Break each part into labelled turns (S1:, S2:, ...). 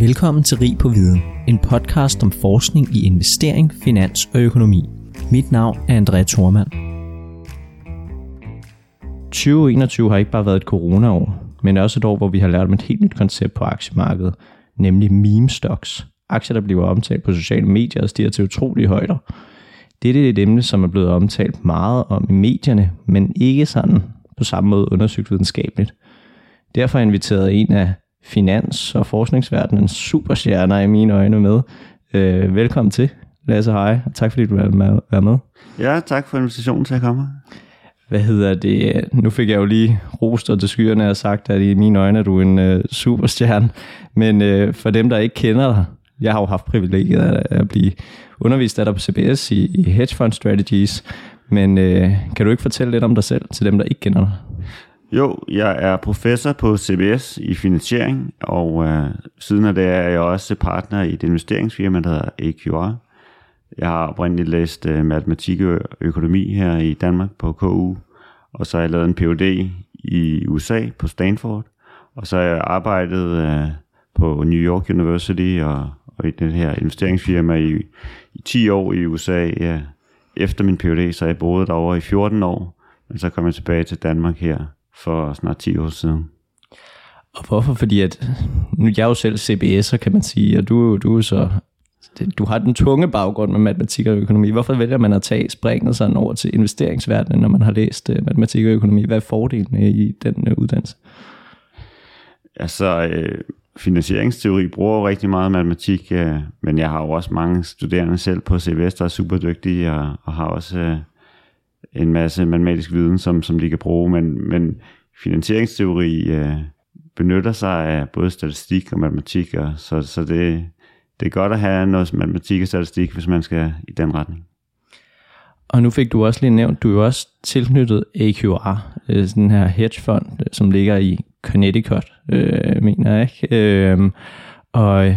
S1: Velkommen til Rig på Viden, en podcast om forskning i investering, finans og økonomi. Mit navn er Andrea Thormand. 2021 har ikke bare været et coronaår, men også et år, hvor vi har lært om et helt nyt koncept på aktiemarkedet, nemlig meme stocks. Aktier, der bliver omtalt på sociale medier og stiger til utrolige højder. Dette er et emne, som er blevet omtalt meget om i medierne, men ikke sådan på samme måde undersøgt videnskabeligt. Derfor har jeg inviteret en af finans- og forskningsverdenens superstjerner i mine øjne med. Øh, velkommen til, Lasse Hej, og tak fordi du være med.
S2: Ja, tak for invitationen til at komme.
S1: Hvad hedder det? Nu fik jeg jo lige rost til skyerne og sagt, at i mine øjne er du en øh, superstjerne. Men øh, for dem, der ikke kender dig, jeg har jo haft privilegiet at, at blive undervist af dig på CBS i, i Hedge Fund Strategies. Men øh, kan du ikke fortælle lidt om dig selv til dem, der ikke kender dig?
S2: Jo, jeg er professor på CBS i finansiering, og øh, siden af det er jeg også partner i et investeringsfirma, der hedder AQR. Jeg har oprindeligt læst øh, matematik og økonomi her i Danmark på KU, og så har jeg lavet en Ph.D. i USA på Stanford, og så har jeg arbejdet øh, på New York University og, og i det her investeringsfirma i, i 10 år i USA. Ja. Efter min Ph.D. så har jeg boet derovre i 14 år, men så kom jeg tilbage til Danmark her for snart 10 år siden.
S1: Og hvorfor? Fordi at, nu jeg er jo selv CBS'er, kan man sige, og du, du er så du har den tunge baggrund med matematik og økonomi. Hvorfor vælger man at tage springet sådan over til investeringsverdenen, når man har læst uh, matematik og økonomi? Hvad er fordelen i den uh, uddannelse?
S2: Altså, øh, finansieringsteori bruger rigtig meget matematik, øh, men jeg har jo også mange studerende selv på CBS, der er super dygtige og, og har også øh, en masse matematisk viden, som, som de kan bruge, men, men finansieringsteori øh, benytter sig af både statistik og matematik, og så, så det, det er godt at have noget matematik og statistik, hvis man skal i den retning.
S1: Og nu fik du også lige nævnt, du er jo også tilknyttet AQR, øh, den her hedgefond, øh, som ligger i Connecticut, øh, mener jeg. Ikke? Øh, og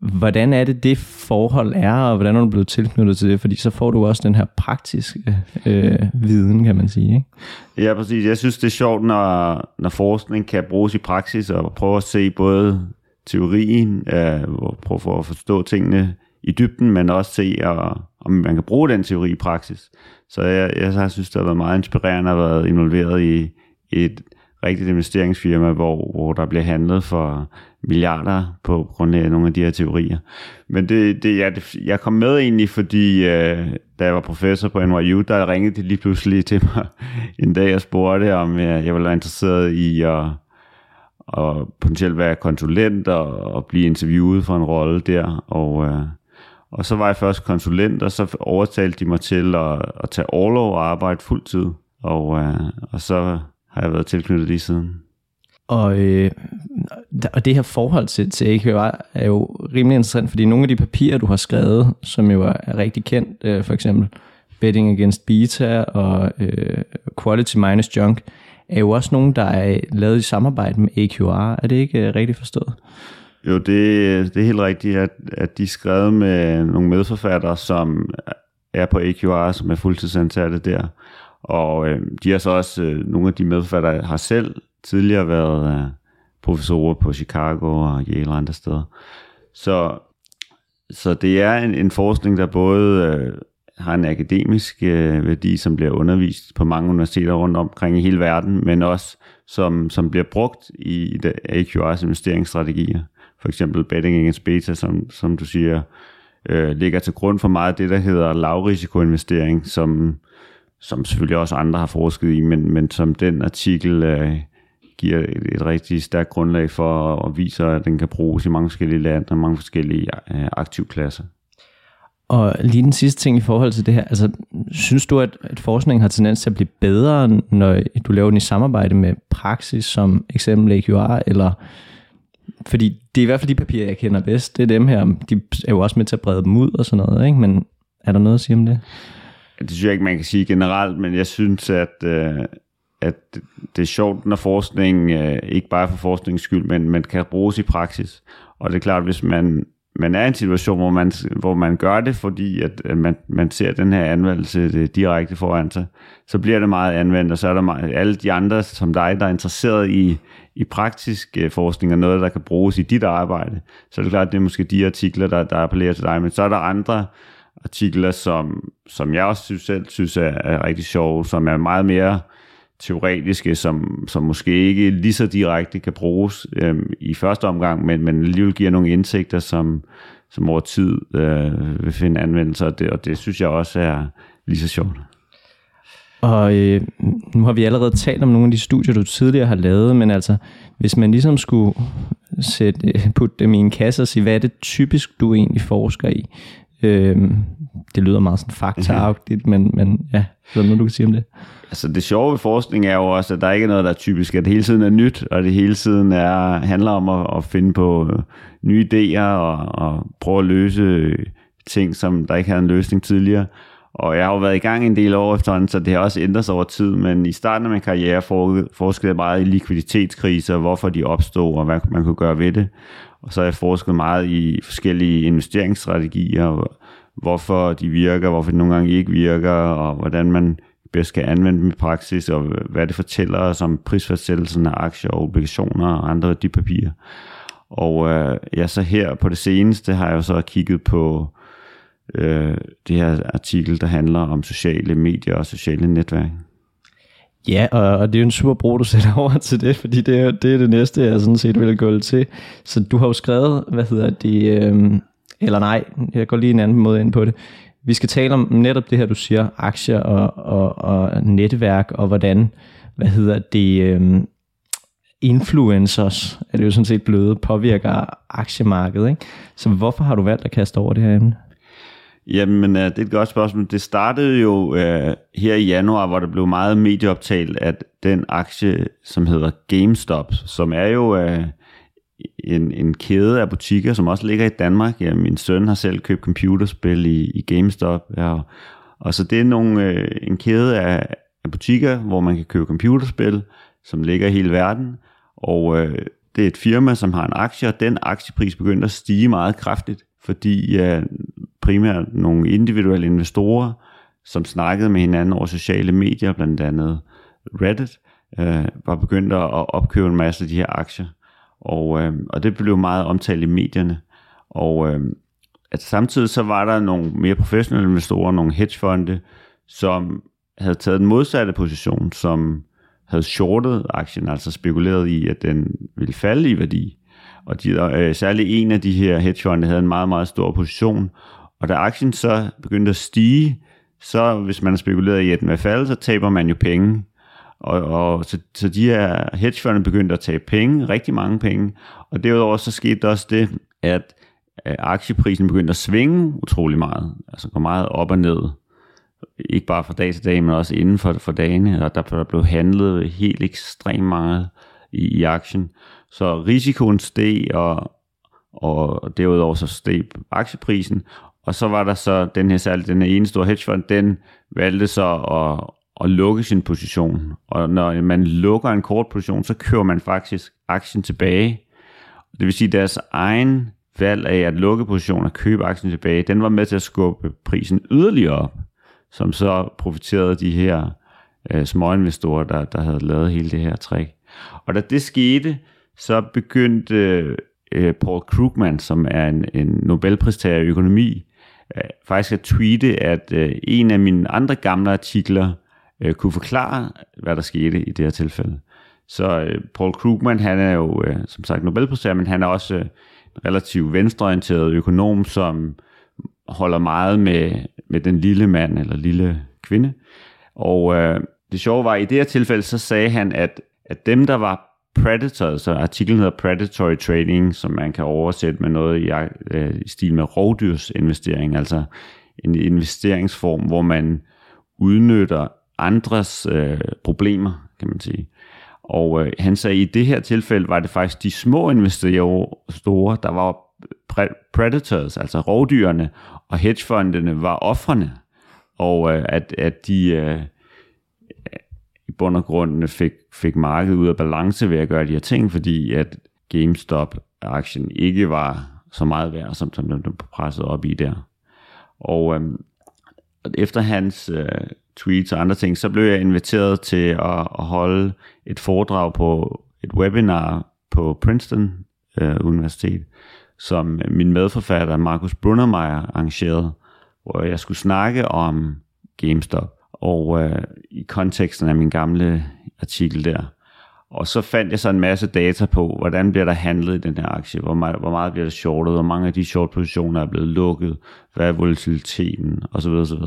S1: Hvordan er det, det forhold er, og hvordan er du blevet tilknyttet til det? Fordi så får du også den her praktiske øh, viden, kan man sige. Ikke?
S2: Ja, præcis. Jeg synes, det er sjovt, når, når forskning kan bruges i praksis, og prøve at se både teorien, øh, prøve for at forstå tingene i dybden, men også se, og, om man kan bruge den teori i praksis. Så jeg, jeg, jeg synes, det har været meget inspirerende at have involveret i, i et rigtigt investeringsfirma, hvor, hvor der bliver handlet for milliarder på grund af nogle af de her teorier. Men det, det, jeg, jeg kom med egentlig, fordi øh, da jeg var professor på NYU, der ringede de lige pludselig til mig en dag og spurgte, om jeg, jeg ville være interesseret i at og potentielt være konsulent og, og blive interviewet for en rolle der. Og, øh, og så var jeg først konsulent, og så overtalte de mig til at, at tage overlov og arbejde fuldtid. Og, øh, og så har jeg været tilknyttet lige siden.
S1: Og, øh, og det her forhold til, til AQR er jo rimelig interessant, fordi nogle af de papirer, du har skrevet, som jo er rigtig kendt, øh, for eksempel Betting Against Beta og øh, Quality Minus Junk, er jo også nogle, der er lavet i samarbejde med AQR. Er det ikke øh, rigtigt forstået?
S2: Jo, det, det er helt rigtigt, at, at de er skrevet med nogle medforfattere, som er på AQR, som er fuldtidsansatte der. Og øh, de har så også, øh, nogle af de medforfattere har selv tidligere været øh, professorer på Chicago og Yale og andre steder. Så, så det er en, en forskning, der både øh, har en akademisk øh, værdi, som bliver undervist på mange universiteter rundt omkring i hele verden, men også som, som bliver brugt i det AQR's investeringsstrategier. For eksempel betting against beta, som, som du siger, øh, ligger til grund for meget af det, der hedder lavrisikoinvestering, som, som selvfølgelig også andre har forsket i, men, men som den artikel øh, giver et, et rigtig stærkt grundlag for og viser, at den kan bruges i mange forskellige lande og mange forskellige øh, aktivklasser.
S1: Og lige den sidste ting i forhold til det her, altså synes du, at, at forskningen har tendens til at blive bedre, når du laver den i samarbejde med praksis, som eksempel AQR, eller fordi det er i hvert fald de papirer, jeg kender bedst, det er dem her, de er jo også med til at brede dem ud og sådan noget, ikke? men er der noget at sige om det?
S2: Det synes jeg ikke, man kan sige generelt, men jeg synes, at, øh, at det er sjovt, når forskning, øh, ikke bare for forskningens skyld, men man kan bruges i praksis. Og det er klart, hvis man man er i en situation, hvor man, hvor man gør det, fordi at, at man, man ser den her anvendelse øh, direkte foran sig, så bliver det meget anvendt, og så er der meget, alle de andre som dig, der er interesseret i, i praktisk øh, forskning og noget, der kan bruges i dit arbejde, så er det klart, at det er måske de artikler, der, der appellerer til dig, men så er der andre artikler, som, som jeg også synes, selv synes er, er rigtig sjove, som er meget mere teoretiske, som, som måske ikke lige så direkte kan bruges øhm, i første omgang, men, men alligevel giver nogle indsigter, som, som over tid øh, vil finde anvendelse, og det, og det synes jeg også er lige så sjovt.
S1: Og øh, nu har vi allerede talt om nogle af de studier, du tidligere har lavet, men altså, hvis man ligesom skulle sætte, øh, putte dem i en kasse og sige, hvad er det typisk, du egentlig forsker i? Øh, det lyder meget sådan faktaagtigt, men, men ja, er der noget, du kan sige om det?
S2: Altså det sjove ved forskning er jo også, at der ikke er noget, der er typisk, at det hele tiden er nyt, og det hele tiden er, handler om at, at finde på øh, nye idéer og, og prøve at løse ting, som der ikke havde en løsning tidligere. Og jeg har jo været i gang en del år efterhånden, så det har også ændret sig over tid, men i starten af min karriere forskede jeg meget i likviditetskriser, hvorfor de opstod, og hvad man kunne gøre ved det. Og så har jeg forsket meget i forskellige investeringsstrategier, hvorfor de virker, hvorfor de nogle gange ikke virker, og hvordan man bedst kan anvende dem i praksis, og hvad det fortæller os om prisfastsættelsen af aktier og obligationer og andre værdipapirer. Og øh, ja, så her på det seneste har jeg jo så kigget på øh, Øh, det her artikel, der handler om sociale medier og sociale netværk.
S1: Ja, og, og det er jo en super bro, du sætter over til det, fordi det er, det er det næste, jeg sådan set vil gå til. Så du har jo skrevet, hvad hedder det, øh, eller nej, jeg går lige en anden måde ind på det. Vi skal tale om netop det her, du siger, aktier og, og, og netværk, og hvordan, hvad hedder det, øh, influencers, er det jo sådan set blevet, påvirker aktiemarkedet. Ikke? Så hvorfor har du valgt at kaste over det her emne?
S2: Jamen, øh, det er et godt spørgsmål. Det startede jo uh, her i januar, hvor der blev meget medieoptalt, at den aktie, som hedder GameStop, som er jo uh, en, en kæde af butikker, som også ligger i Danmark. Ja, min søn har selv købt computerspil i, i GameStop. Ja, og så det er nogle, uh, en kæde af, af butikker, hvor man kan købe computerspil, som ligger i hele verden. Og uh, det er et firma, som har en aktie, og den aktiepris begynder at stige meget kraftigt, fordi uh, primært nogle individuelle investorer, som snakkede med hinanden over sociale medier, blandt andet Reddit, øh, var begyndt at opkøbe en masse af de her aktier. Og, øh, og det blev meget omtalt i medierne. Og øh, at samtidig så var der nogle mere professionelle investorer, nogle hedgefonde, som havde taget den modsatte position, som havde shortet aktien, altså spekuleret i, at den ville falde i værdi. Og de, øh, særligt en af de her hedgefonde havde en meget, meget stor position, og da aktien så begyndte at stige, så hvis man har spekuleret i, at den vil falde, så taber man jo penge. Og, og så, så de her hedgefonde begyndte at tage penge, rigtig mange penge. Og derudover så skete der også det, at aktieprisen begyndte at svinge utrolig meget. Altså gå meget op og ned. Ikke bare fra dag til dag, men også inden for, for dagene. Og der, der blev handlet helt ekstremt meget i, i aktien. Så risikoen steg, og, og derudover så steg aktieprisen, og så var der så den her særlig, den her ene store hedgefond, den valgte så at, at lukke sin position. Og når man lukker en kort position, så kører man faktisk aktien tilbage. Det vil sige, at deres egen valg af at lukke positionen og købe aktien tilbage, den var med til at skubbe prisen yderligere op, som så profiterede de her øh, småinvestorer, der, der havde lavet hele det her trick. Og da det skete, så begyndte øh, Paul Krugman, som er en, en Nobelpristager i økonomi, øh, faktisk at tweete, at øh, en af mine andre gamle artikler øh, kunne forklare, hvad der skete i det her tilfælde. Så øh, Paul Krugman, han er jo øh, som sagt Nobelpristager, men han er også øh, relativt venstreorienteret økonom, som holder meget med, med den lille mand eller lille kvinde. Og øh, det sjove var, at i det her tilfælde, så sagde han, at, at dem, der var predator, så artiklen hedder Predatory Trading, som man kan oversætte med noget i, øh, i stil med rovdyrsinvestering, altså en investeringsform, hvor man udnytter andres øh, problemer, kan man sige. Og øh, han sagde, at i det her tilfælde var det faktisk de små investorer, der var predators, altså rovdyrene, og hedgefondene var offrene. Og øh, at, at de, øh, i bund og grund fik, fik markedet ud af balance ved at gøre de her ting, fordi at GameStop-aktien ikke var så meget værd, som, som den blev presset op i der. Og øhm, efter hans øh, tweets og andre ting, så blev jeg inviteret til at, at holde et foredrag på et webinar på Princeton øh, Universitet, som min medforfatter Markus Brunnermeier arrangerede, hvor jeg skulle snakke om GameStop, og øh, i konteksten af min gamle artikel der. Og så fandt jeg så en masse data på, hvordan bliver der handlet i den her aktie, hvor meget, hvor meget bliver der shortet, hvor mange af de short positioner er blevet lukket, hvad er volatiliteten, osv. osv.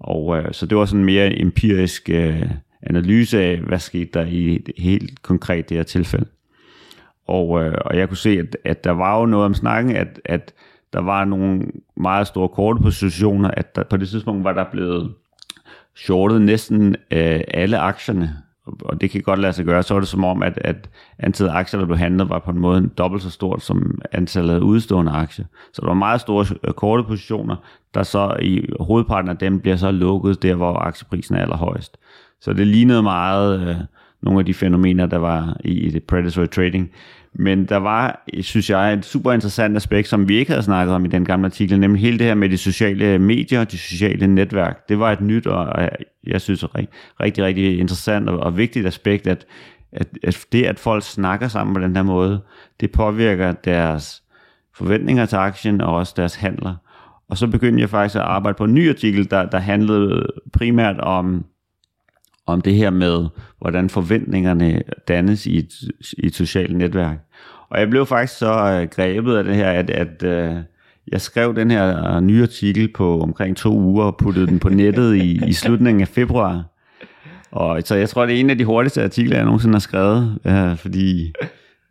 S2: Og øh, så det var sådan mere empirisk øh, analyse af, hvad skete der i helt konkret det her tilfælde. Og, øh, og jeg kunne se, at, at der var jo noget om snakken, at, at der var nogle meget store korte positioner, at der, på det tidspunkt var der blevet shortet næsten øh, alle aktierne, og det kan godt lade sig gøre, så var det som om, at, at antallet af aktier, der blev handlet, var på en måde dobbelt så stort som antallet af udstående aktier. Så der var meget store øh, korte positioner, der så i hovedparten af dem bliver så lukket der, hvor aktieprisen er allerhøjst. Så det lignede meget øh, nogle af de fænomener, der var i, i det predatory trading. Men der var, synes jeg, et super interessant aspekt, som vi ikke havde snakket om i den gamle artikel, nemlig hele det her med de sociale medier, de sociale netværk. Det var et nyt, og jeg synes, rigtig, rigtig, rigtig interessant og, og vigtigt aspekt, at, at, at det, at folk snakker sammen på den her måde, det påvirker deres forventninger til aktien og også deres handler. Og så begyndte jeg faktisk at arbejde på en ny artikel, der, der handlede primært om om det her med, hvordan forventningerne dannes i et, i et socialt netværk. Og jeg blev faktisk så uh, grebet af det her, at, at uh, jeg skrev den her uh, nye artikel på omkring to uger og puttede den på nettet i, i slutningen af februar. Og så jeg tror, det er en af de hurtigste artikler, jeg nogensinde har skrevet, uh, fordi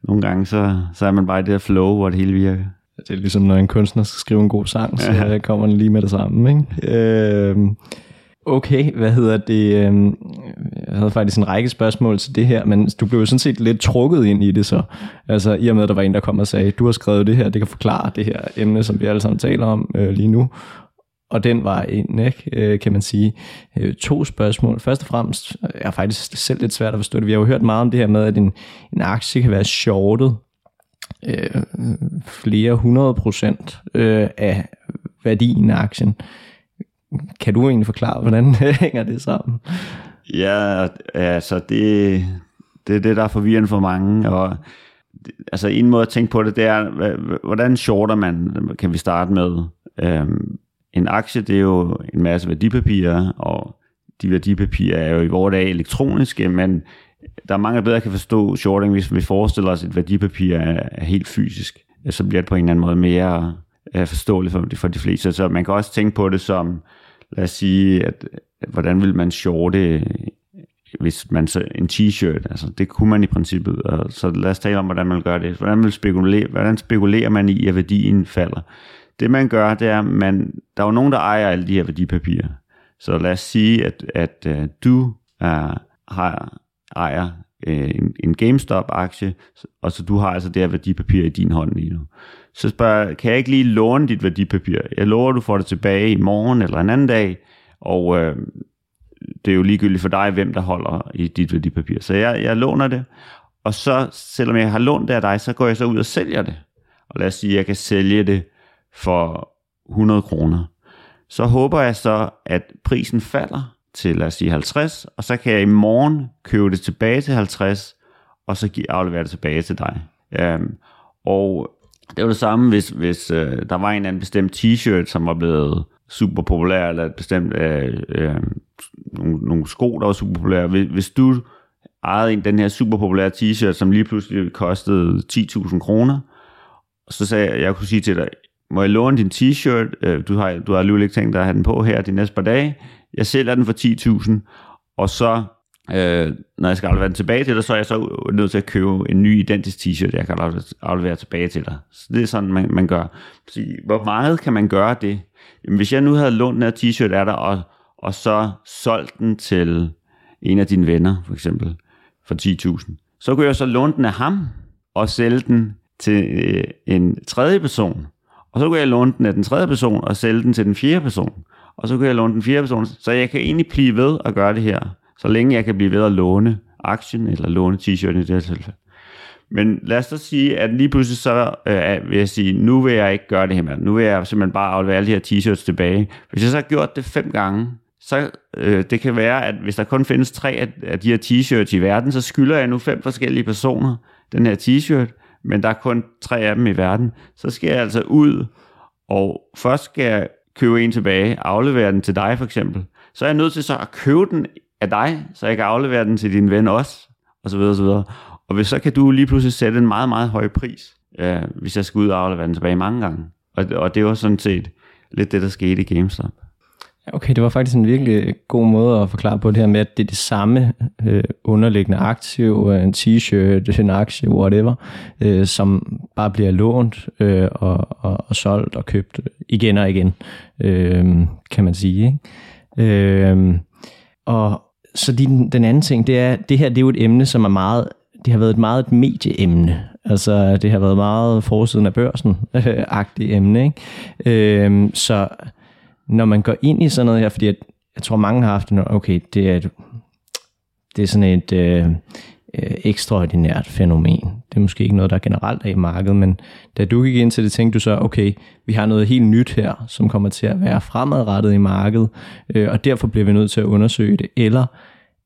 S2: nogle gange så, så er man bare i det her flow, hvor det hele virker.
S1: Det er ligesom, når en kunstner skal skrive en god sang, så ja. kommer den lige med det samme. Ikke? Øh, Okay, hvad hedder det? Øhm, jeg havde faktisk en række spørgsmål til det her, men du blev jo sådan set lidt trukket ind i det så. Altså i og med, at der var en, der kom og sagde, du har skrevet det her, det kan forklare det her emne, som vi alle sammen taler om øh, lige nu. Og den var en, ikke, øh, kan man sige. Øh, to spørgsmål. Først og fremmest øh, er faktisk selv lidt svært at forstå det. Vi har jo hørt meget om det her med, at en, en aktie kan være shortet øh, flere hundrede procent øh, af værdien af aktien. Kan du egentlig forklare, hvordan hænger det sammen?
S2: Ja, altså det, det er det, der er forvirrende for mange, og altså en måde at tænke på det, det er, hvordan shorter man, kan vi starte med. Øhm, en aktie, det er jo en masse værdipapirer, og de værdipapirer er jo i vores dag elektroniske, men der er mange, der bedre kan forstå shorting, hvis vi forestiller os, at et værdipapir er, helt fysisk. Så bliver det på en eller anden måde mere øh, forståeligt for, for de fleste. Så man kan også tænke på det som, lad os sige, at, hvordan vil man shorte hvis man så en t-shirt, altså det kunne man i princippet, og så lad os tale om, hvordan man gør det. Hvordan, vil spekulere, hvordan spekulerer man i, at værdien falder? Det man gør, det er, man, der er jo nogen, der ejer alle de her værdipapirer. Så lad os sige, at, at uh, du er, har, ejer uh, en, en GameStop-aktie, og så du har altså det her værdipapir i din hånd lige nu så spørger kan jeg ikke lige låne dit værdipapir? Jeg lover, du får det tilbage i morgen eller en anden dag, og øh, det er jo ligegyldigt for dig, hvem der holder i dit værdipapir. Så jeg, jeg låner det, og så, selvom jeg har lånt det af dig, så går jeg så ud og sælger det. Og lad os sige, at jeg kan sælge det for 100 kroner. Så håber jeg så, at prisen falder til, lad os sige, 50, og så kan jeg i morgen købe det tilbage til 50, og så aflevere det tilbage til dig. Øhm, og det var det samme, hvis, hvis øh, der var en eller anden bestemt t-shirt, som var blevet super populær, eller et bestemt øh, øh, nogle, nogle sko, der var super populære. Hvis, hvis du ejede en, den her super populære t-shirt, som lige pludselig kostede 10.000 kroner, så sagde jeg, jeg kunne sige til dig, må jeg låne din t-shirt? Øh, du har, du har alligevel ikke tænkt dig at have den på her de næste par dage. Jeg sælger den for 10.000, og så Øh, når jeg skal aflevere den tilbage til dig, så er jeg så nødt til at købe en ny identisk t-shirt, jeg kan aflevere tilbage til dig. Så det er sådan, man, man gør. Så, hvor meget kan man gøre det? Jamen, hvis jeg nu havde lånt den her t-shirt af dig, og, og så solgt den til en af dine venner, for eksempel, for 10.000, så kunne jeg så låne den af ham, og sælge den til øh, en tredje person. Og så kunne jeg låne den af den tredje person, og sælge den til den fjerde person. Og så kan jeg låne den fjerde person. Så jeg kan egentlig blive ved at gøre det her så længe jeg kan blive ved at låne aktien eller låne t-shirten i det her tilfælde. Men lad os da sige, at lige pludselig så øh, vil jeg sige, nu vil jeg ikke gøre det her mere. Nu vil jeg simpelthen bare aflevere alle de her t-shirts tilbage. Hvis jeg så har gjort det fem gange, så øh, det kan være, at hvis der kun findes tre af, af de her t-shirts i verden, så skylder jeg nu fem forskellige personer den her t-shirt, men der er kun tre af dem i verden. Så skal jeg altså ud, og først skal jeg købe en tilbage, aflevere den til dig for eksempel. Så er jeg nødt til så at købe den af dig, så jeg kan aflevere den til din ven også, og så videre, og så videre. Og hvis så kan du lige pludselig sætte en meget, meget høj pris, øh, hvis jeg skal ud og aflevere den tilbage mange gange. Og, og det var sådan set lidt det, der skete i GameStop.
S1: Okay, det var faktisk en virkelig god måde at forklare på det her med, at det er det samme øh, underliggende aktiv, øh, en t-shirt, en aktie, whatever, øh, som bare bliver lånt øh, og, og, og solgt og købt igen og igen, øh, kan man sige. Ikke? Øh, og så den, den anden ting, det er, det her det er jo et emne, som er meget, det har været et meget et medieemne. Altså, det har været meget forsiden af børsen-agtigt emne. Ikke? Øh, så når man går ind i sådan noget her, fordi jeg, jeg tror mange har haft det, okay, det er, et, det er sådan et øh, øh, ekstraordinært fænomen. Det er måske ikke noget, der er generelt er i markedet, men da du gik ind til det, tænkte du så, okay, vi har noget helt nyt her, som kommer til at være fremadrettet i markedet, øh, og derfor bliver vi nødt til at undersøge det, eller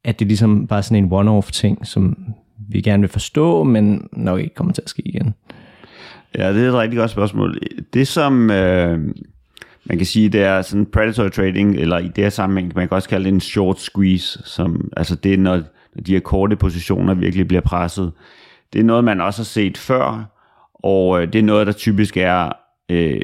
S1: at det ligesom bare sådan en one-off ting, som vi gerne vil forstå, men nok ikke kommer til at ske igen.
S2: Ja, det er et rigtig godt spørgsmål. Det som... Øh man kan sige, det er sådan predatory trading, eller i det her sammenhæng, man kan også kalde det en short squeeze, som, altså det er, når, de her korte positioner virkelig bliver presset. Det er noget, man også har set før, og øh, det er noget, der typisk er øh,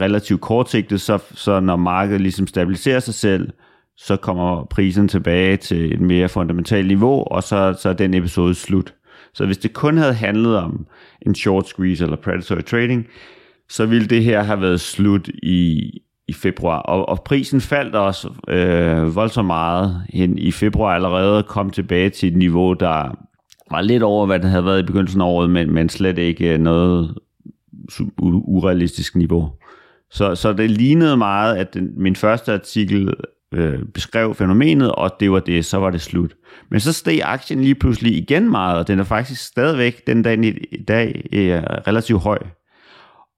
S2: relativt kortsigtet, så, så når markedet ligesom stabiliserer sig selv, så kommer prisen tilbage til et mere fundamentalt niveau, og så, så er den episode slut. Så hvis det kun havde handlet om en short squeeze eller predatory trading, så ville det her have været slut i, i februar. Og, og prisen faldt også øh, voldsomt meget hen i februar allerede, kom tilbage til et niveau, der var lidt over, hvad det havde været i begyndelsen af året, men, men slet ikke øh, noget urealistisk niveau. Så, så det lignede meget, at den, min første artikel øh, beskrev fænomenet, og det var det, så var det slut. Men så steg aktien lige pludselig igen meget, og den er faktisk stadigvæk den dag i dag er øh, relativt høj.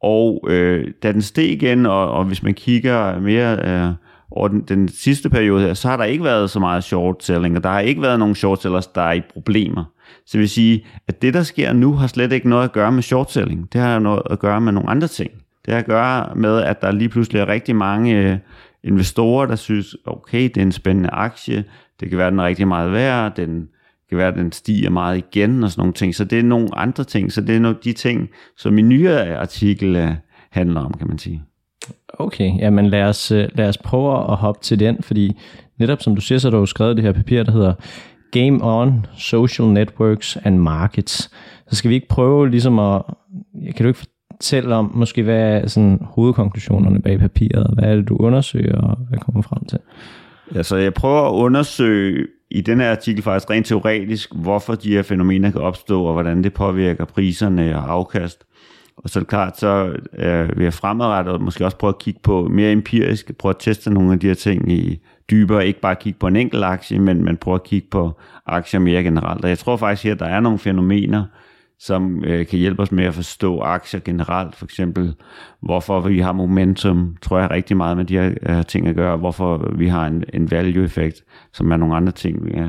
S2: Og øh, da den steg igen, og, og hvis man kigger mere øh, over den, den sidste periode her, så har der ikke været så meget short selling, og der har ikke været nogen short sellers, der er i problemer. Så det vil sige, at det, der sker nu, har slet ikke noget at gøre med short selling. Det har noget at gøre med nogle andre ting. Det har at gøre med, at der lige pludselig er rigtig mange øh, investorer, der synes, okay, det er en spændende aktie, det kan være, den er rigtig meget værd, den kan være, at den stiger meget igen og sådan nogle ting. Så det er nogle andre ting. Så det er nogle de ting, som min nyere artikel øh, handler om, kan man sige.
S1: Okay, jamen lad os, øh, lad os prøve at hoppe til den, fordi netop som du siger, så har du skrevet det her papir, der hedder Game on Social Networks and Markets. Så skal vi ikke prøve ligesom at, kan du ikke fortælle om, måske hvad er sådan hovedkonklusionerne bag papiret, hvad er det, du undersøger, og hvad kommer frem til?
S2: Ja, så jeg prøver at undersøge i den her artikel faktisk rent teoretisk, hvorfor de her fænomener kan opstå, og hvordan det påvirker priserne og afkast. Og så er det klart, så øh, vil jeg fremadrettet måske også prøve at kigge på mere empirisk, prøve at teste nogle af de her ting i dybere, ikke bare kigge på en enkelt aktie, men, men prøve at kigge på aktier mere generelt. Og jeg tror faktisk her, der er nogle fænomener, som øh, kan hjælpe os med at forstå aktier generelt. For eksempel, hvorfor vi har momentum, tror jeg rigtig meget med de her øh, ting at gøre. Hvorfor vi har en, en value-effekt, som er nogle andre ting, vi, øh,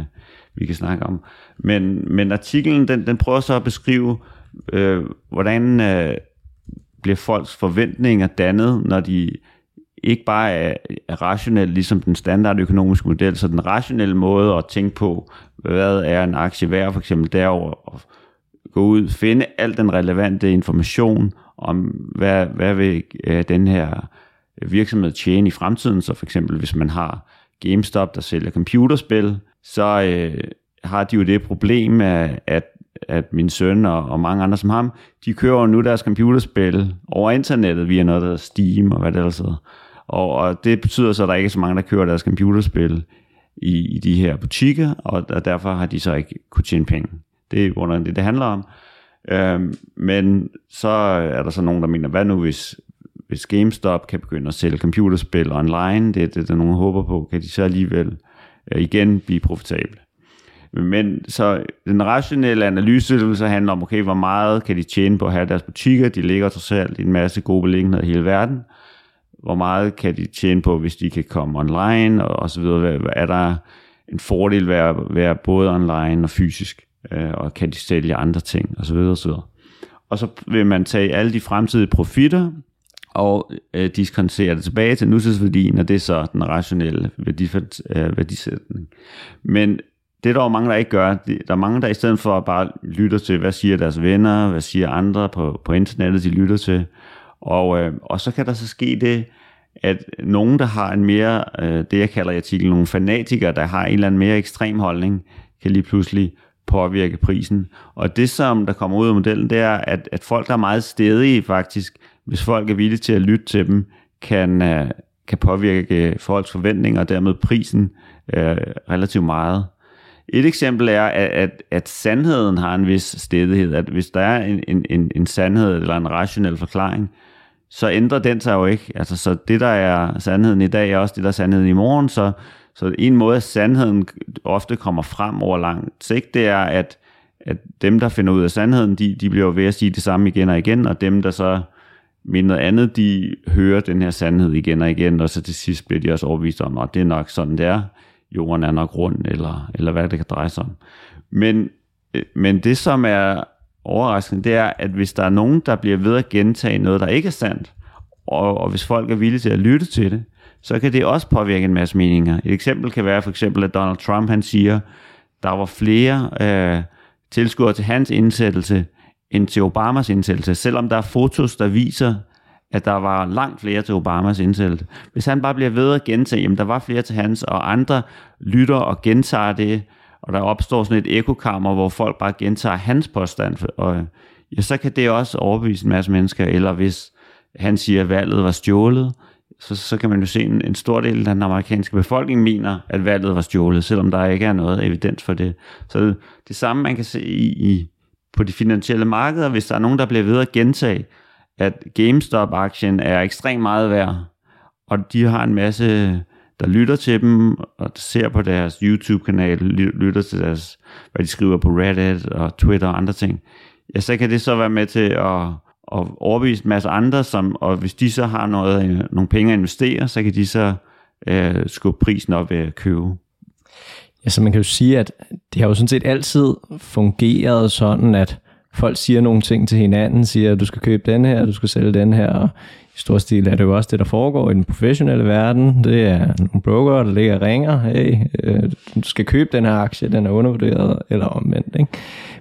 S2: vi kan snakke om. Men, men artiklen, den, den prøver så at beskrive, øh, hvordan øh, bliver folks forventninger dannet, når de ikke bare er, er rationelle, ligesom den standard økonomiske model, så den rationelle måde at tænke på, hvad er en aktie værd, for eksempel derover gå ud, finde al den relevante information om, hvad, hvad vil øh, den her virksomhed tjene i fremtiden. Så for eksempel, hvis man har GameStop, der sælger computerspil, så øh, har de jo det problem, at, at, min søn og, og mange andre som ham, de kører nu deres computerspil over internettet via noget, der hedder Steam og hvad det ellers hedder. Og, og det betyder så, at der ikke er så mange, der kører deres computerspil i, i de her butikker, og, og derfor har de så ikke kunne tjene penge. Det er under det, det handler om. Øhm, men så er der så nogen, der mener, hvad nu hvis, hvis GameStop kan begynde at sælge computerspil online, det er det, der nogen håber på, kan de så alligevel øh, igen blive profitable. Men så den rationelle analyse vil så handle om, okay, hvor meget kan de tjene på at have deres butikker? De ligger trods alt i en masse gode beliggenheder i hele verden. Hvor meget kan de tjene på, hvis de kan komme online og, og så videre? Er der en fordel ved at være både online og fysisk? Øh, og kan de sælge andre ting og så videre og så. Og så vil man tage alle de fremtidige profitter og øh, diskontere det tilbage til nutidsværdien, og det er så den rationelle værdi, øh, værdisætning. Men det er der jo mange, der ikke gør. Der er mange, der i stedet for bare lytter til, hvad siger deres venner, hvad siger andre på, på internettet, de lytter til. Og, øh, og så kan der så ske det, at nogen, der har en mere, øh, det jeg kalder i artiklen, nogle fanatikere, der har en eller anden mere ekstrem holdning, kan lige pludselig påvirke prisen. Og det, som der kommer ud af modellen, det er, at, at folk, der er meget stedige faktisk, hvis folk er villige til at lytte til dem, kan, øh, kan påvirke øh, folks forventninger og dermed prisen øh, relativt meget. Et eksempel er, at, at, at sandheden har en vis stedighed, at hvis der er en, en, en sandhed eller en rationel forklaring, så ændrer den sig jo ikke. Altså, så det, der er sandheden i dag, er også det, der er sandheden i morgen, så så en måde, at sandheden ofte kommer frem over lang sigt, det er, at, at dem, der finder ud af sandheden, de, de bliver ved at sige det samme igen og igen, og dem, der så mener noget andet, de hører den her sandhed igen og igen, og så til sidst bliver de også overbevist om, at det er nok sådan, det er. Jorden er nok rund, eller, eller hvad det kan dreje sig om. Men, øh, men det, som er overraskende, det er, at hvis der er nogen, der bliver ved at gentage noget, der ikke er sandt, og, og hvis folk er villige til at lytte til det, så kan det også påvirke en masse meninger. Et eksempel kan være for eksempel, at Donald Trump han siger, der var flere øh, tilskuere til hans indsættelse end til Obamas indsættelse, selvom der er fotos, der viser, at der var langt flere til Obamas indsættelse. Hvis han bare bliver ved at gentage, jamen der var flere til hans, og andre lytter og gentager det, og der opstår sådan et ekokammer, hvor folk bare gentager hans påstand, og ja, så kan det også overbevise en masse mennesker, eller hvis han siger, at valget var stjålet, så, så kan man jo se, en, en stor del af den amerikanske befolkning mener, at valget var stjålet, selvom der ikke er noget evidens for det. Så det, det samme, man kan se i, i, på de finansielle markeder, hvis der er nogen, der bliver ved at gentage, at GameStop-aktien er ekstremt meget værd, og de har en masse, der lytter til dem, og ser på deres YouTube-kanal, lytter til deres, hvad de skriver på Reddit og Twitter og andre ting, ja, så kan det så være med til at og overbevise en masse andre, som, og hvis de så har noget, øh, nogle penge at investere, så kan de så øh, skubbe prisen op ved at købe.
S1: Ja, så man kan jo sige, at det har jo sådan set altid fungeret sådan, at folk siger nogle ting til hinanden, siger, at du skal købe den her, du skal sælge den her, og i stor stil er det jo også det, der foregår i den professionelle verden. Det er nogle broker, der ligger og ringer, hey, øh, du skal købe den her aktie, den er undervurderet, eller omvendt. Ikke?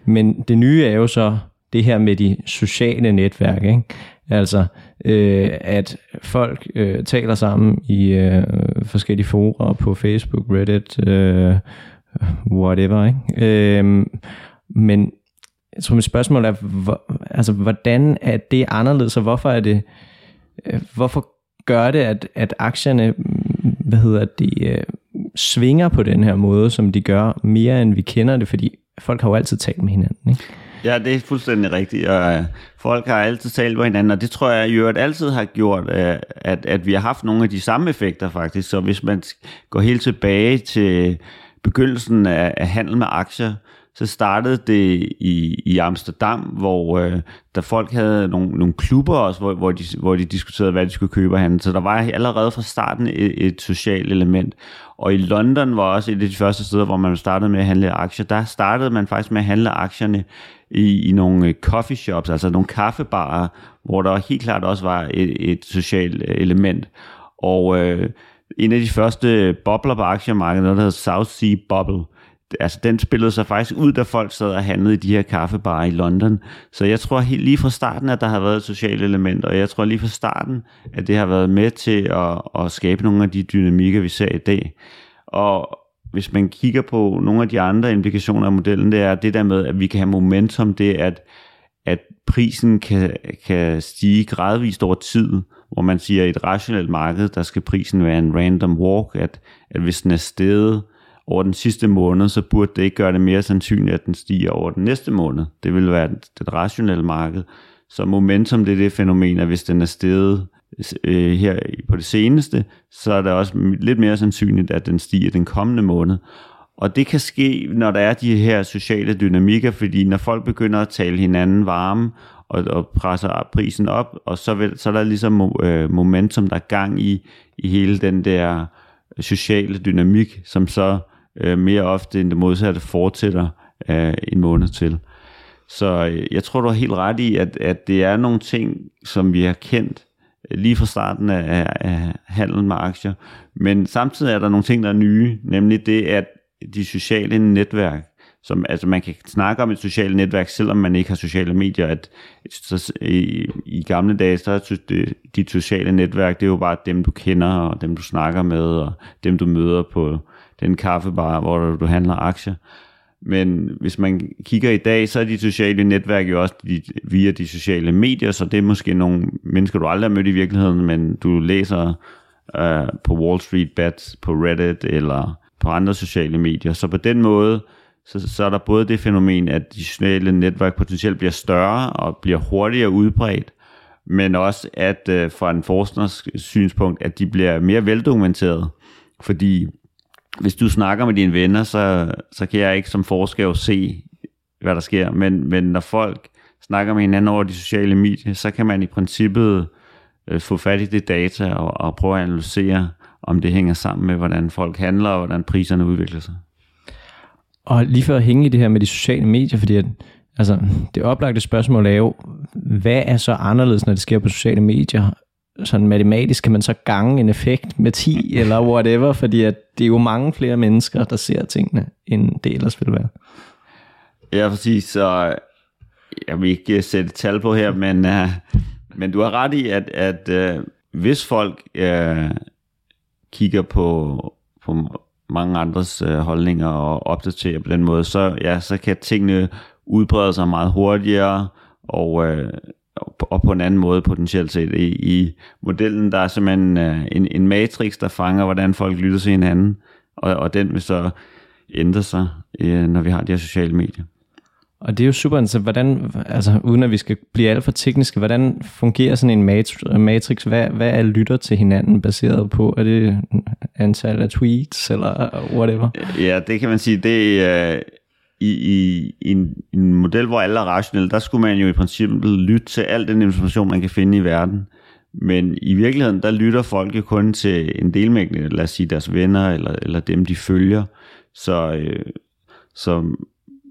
S1: Men det nye er jo så, det her med de sociale netværk. Ikke? Altså, øh, at folk øh, taler sammen i øh, forskellige forer på Facebook, Reddit, øh, whatever. Ikke? Øh, men jeg tror, mit spørgsmål er, hvor, altså, hvordan er det anderledes, og hvorfor er det, Øh, hvorfor gør det, at, at aktierne, mm, hvad hedder det, øh, svinger på den her måde, som de gør, mere end vi kender det, fordi folk har jo altid talt med hinanden, ikke?
S2: Ja, det er fuldstændig rigtigt. Og, øh, folk har altid talt med hinanden, og det tror jeg jo at altid har gjort, at, at vi har haft nogle af de samme effekter faktisk. Så hvis man går helt tilbage til begyndelsen af, af handel med aktier, så startede det i, i Amsterdam, hvor øh, der folk havde nogle, nogle klubber også, hvor, hvor, de, hvor de diskuterede, hvad de skulle købe af Så der var allerede fra starten et, et socialt element. Og i London var også et af de første steder, hvor man startede med at handle aktier. Der startede man faktisk med at handle aktierne i, i nogle øh, coffee shops, altså nogle kaffebarer, hvor der helt klart også var et, et socialt øh, element. Og øh, en af de første bobler på aktiemarkedet, der hedder South Sea Bubble, altså den spillede sig faktisk ud, da folk sad og handlede i de her kaffebarer i London. Så jeg tror helt lige fra starten, at der har været et socialt element, og jeg tror lige fra starten, at det har været med til at, at skabe nogle af de dynamikker, vi ser i dag. Og hvis man kigger på nogle af de andre implikationer af modellen, det er det der med, at vi kan have momentum, det er, at, at prisen kan, kan stige gradvist over tid, hvor man siger, at i et rationelt marked, der skal prisen være en random walk, at, at hvis den er steget over den sidste måned, så burde det ikke gøre det mere sandsynligt, at den stiger over den næste måned. Det vil være det rationelle marked. Så momentum, det er det fænomen, at hvis den er steget øh, her på det seneste, så er det også lidt mere sandsynligt, at den stiger den kommende måned. Og det kan ske, når der er de her sociale dynamikker, fordi når folk begynder at tale hinanden varme, og, og presser prisen op, og så, vil, så er der ligesom øh, momentum, der er gang i, i hele den der øh, sociale dynamik, som så øh, mere ofte end det modsatte fortsætter øh, en måned til. Så øh, jeg tror, du har helt ret i, at, at det er nogle ting, som vi har kendt øh, lige fra starten af, af handlen med aktier. Men samtidig er der nogle ting, der er nye, nemlig det, at de sociale netværk, som, altså man kan snakke om et socialt netværk, selvom man ikke har sociale medier, at så, i, i gamle dage, så er det, dit sociale netværk, det er jo bare dem, du kender, og dem, du snakker med, og dem, du møder på den kaffebar, hvor du, handler aktier. Men hvis man kigger i dag, så er de sociale netværk jo også de, via de sociale medier, så det er måske nogle mennesker, du aldrig har mødt i virkeligheden, men du læser uh, på Wall Street Bets, på Reddit eller på andre sociale medier. Så på den måde, så, så er der både det fænomen, at de sociale netværk potentielt bliver større og bliver hurtigere udbredt, men også at uh, fra en forskers synspunkt, at de bliver mere veldokumenteret. Fordi hvis du snakker med dine venner, så, så kan jeg ikke som forsker jo se, hvad der sker. Men, men når folk snakker med hinanden over de sociale medier, så kan man i princippet øh, få fat i det data og, og prøve at analysere, om det hænger sammen med, hvordan folk handler og hvordan priserne udvikler sig.
S1: Og lige for at hænge i det her med de sociale medier, fordi at, altså, det oplagte spørgsmål er jo, hvad er så anderledes, når det sker på sociale medier, sådan matematisk kan man så gange en effekt med 10 eller whatever, fordi at det er jo mange flere mennesker, der ser tingene, end det ellers ville være.
S2: Ja, præcis. Så jeg vil ikke sætte tal på her, men, uh, men du har ret i, at, at uh, hvis folk uh, kigger på, på mange andres uh, holdninger og opdaterer på den måde, så, ja, så kan tingene udbrede sig meget hurtigere, og, uh, og på en anden måde potentielt set. I, i modellen, der er simpelthen uh, en, en matrix, der fanger, hvordan folk lytter til hinanden, og, og den vil så ændre sig, uh, når vi har de her sociale medier.
S1: Og det er jo super interessant, hvordan, altså uden at vi skal blive alt for tekniske, hvordan fungerer sådan en matrix? Hvad, hvad er lytter til hinanden baseret på? Er det antal af tweets eller whatever?
S2: Ja, det kan man sige. Det er, i, i, i en, en model, hvor alle er rationelle, der skulle man jo i princippet lytte til al den information, man kan finde i verden. Men i virkeligheden, der lytter folk jo kun til en delmængde, lad os sige deres venner, eller, eller dem, de følger. Så, øh, så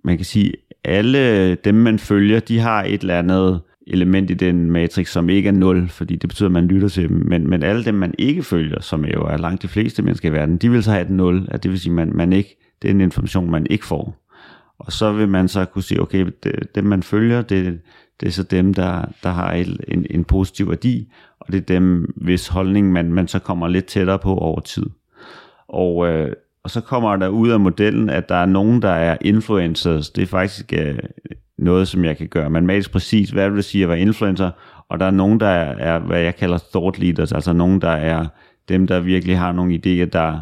S2: man kan sige, alle dem, man følger, de har et eller andet element i den matrix, som ikke er 0, fordi det betyder, at man lytter til dem. Men, men alle dem, man ikke følger, som jo er langt de fleste mennesker i verden, de vil så have et 0, at det vil sige, at man, man ikke, det er en information, man ikke får. Og så vil man så kunne sige, okay, det, dem man følger, det, det er så dem, der, der har en, en, positiv værdi, og det er dem, hvis holdning man, man så kommer lidt tættere på over tid. Og, øh, og så kommer der ud af modellen, at der er nogen, der er influencers. Det er faktisk øh, noget, som jeg kan gøre matematisk præcis, hvad vil det sige at være influencer, og der er nogen, der er, er, hvad jeg kalder thought leaders, altså nogen, der er dem, der virkelig har nogle idéer, der,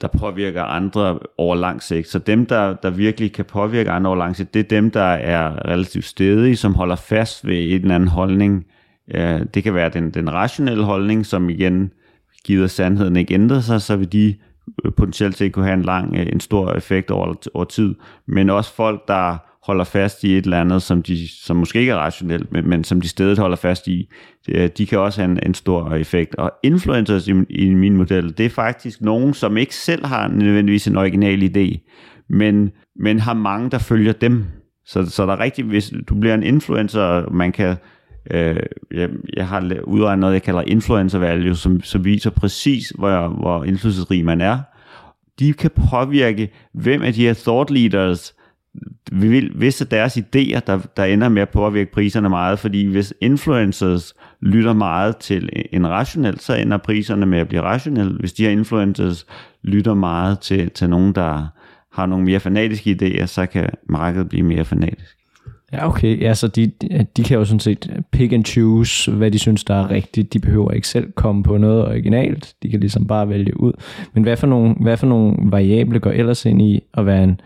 S2: der påvirker andre over lang sigt. Så dem, der, der virkelig kan påvirke andre over lang sigt, det er dem, der er relativt stedige, som holder fast ved en eller anden holdning. Det kan være den, den rationelle holdning, som igen, giver sandheden ikke ændrer sig, så vil de øh, potentielt set kunne have en lang, øh, en stor effekt over, over tid. Men også folk, der holder fast i et eller andet, som, de, som måske ikke er rationelt, men, men som de stedet holder fast i, de kan også have en, en stor effekt. Og influencers i, i min model, det er faktisk nogen, som ikke selv har nødvendigvis en original idé, men, men har mange, der følger dem. Så, så der er rigtig, hvis du bliver en influencer, man kan, øh, jeg, jeg har udregnet noget, jeg kalder influencer value, som, som viser præcis, hvor, hvor indflydelsesrig man er. De kan påvirke, hvem af de her thought leaders, vi vil, hvis deres idéer, der, der ender med at påvirke priserne meget, fordi hvis influencers lytter meget til en rationel, så ender priserne med at blive rationelle. Hvis de her influencers lytter meget til, til nogen, der har nogle mere fanatiske idéer, så kan markedet blive mere fanatisk.
S1: Ja, okay. Ja, så de, de kan jo sådan set pick and choose, hvad de synes, der er rigtigt. De behøver ikke selv komme på noget originalt. De kan ligesom bare vælge ud. Men hvad for nogle, hvad for nogle variable går ellers ind i at være en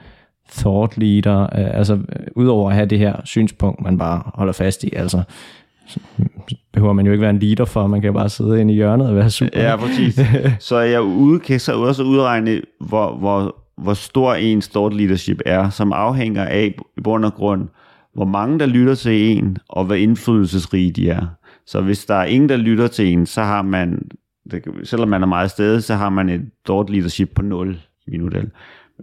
S1: thought leader, øh, altså øh, udover at have det her synspunkt, man bare holder fast i, altså behøver man jo ikke være en leader for, man kan bare sidde inde i hjørnet og være super.
S2: Ja, præcis. Så jeg ude, kan så også udregne, hvor, hvor hvor stor en thought leadership er, som afhænger af i bund og grund, hvor mange der lytter til en, og hvor indflydelsesrige de er. Så hvis der er ingen, der lytter til en, så har man, selvom man er meget stedet, så har man et thought leadership på 0 i min model.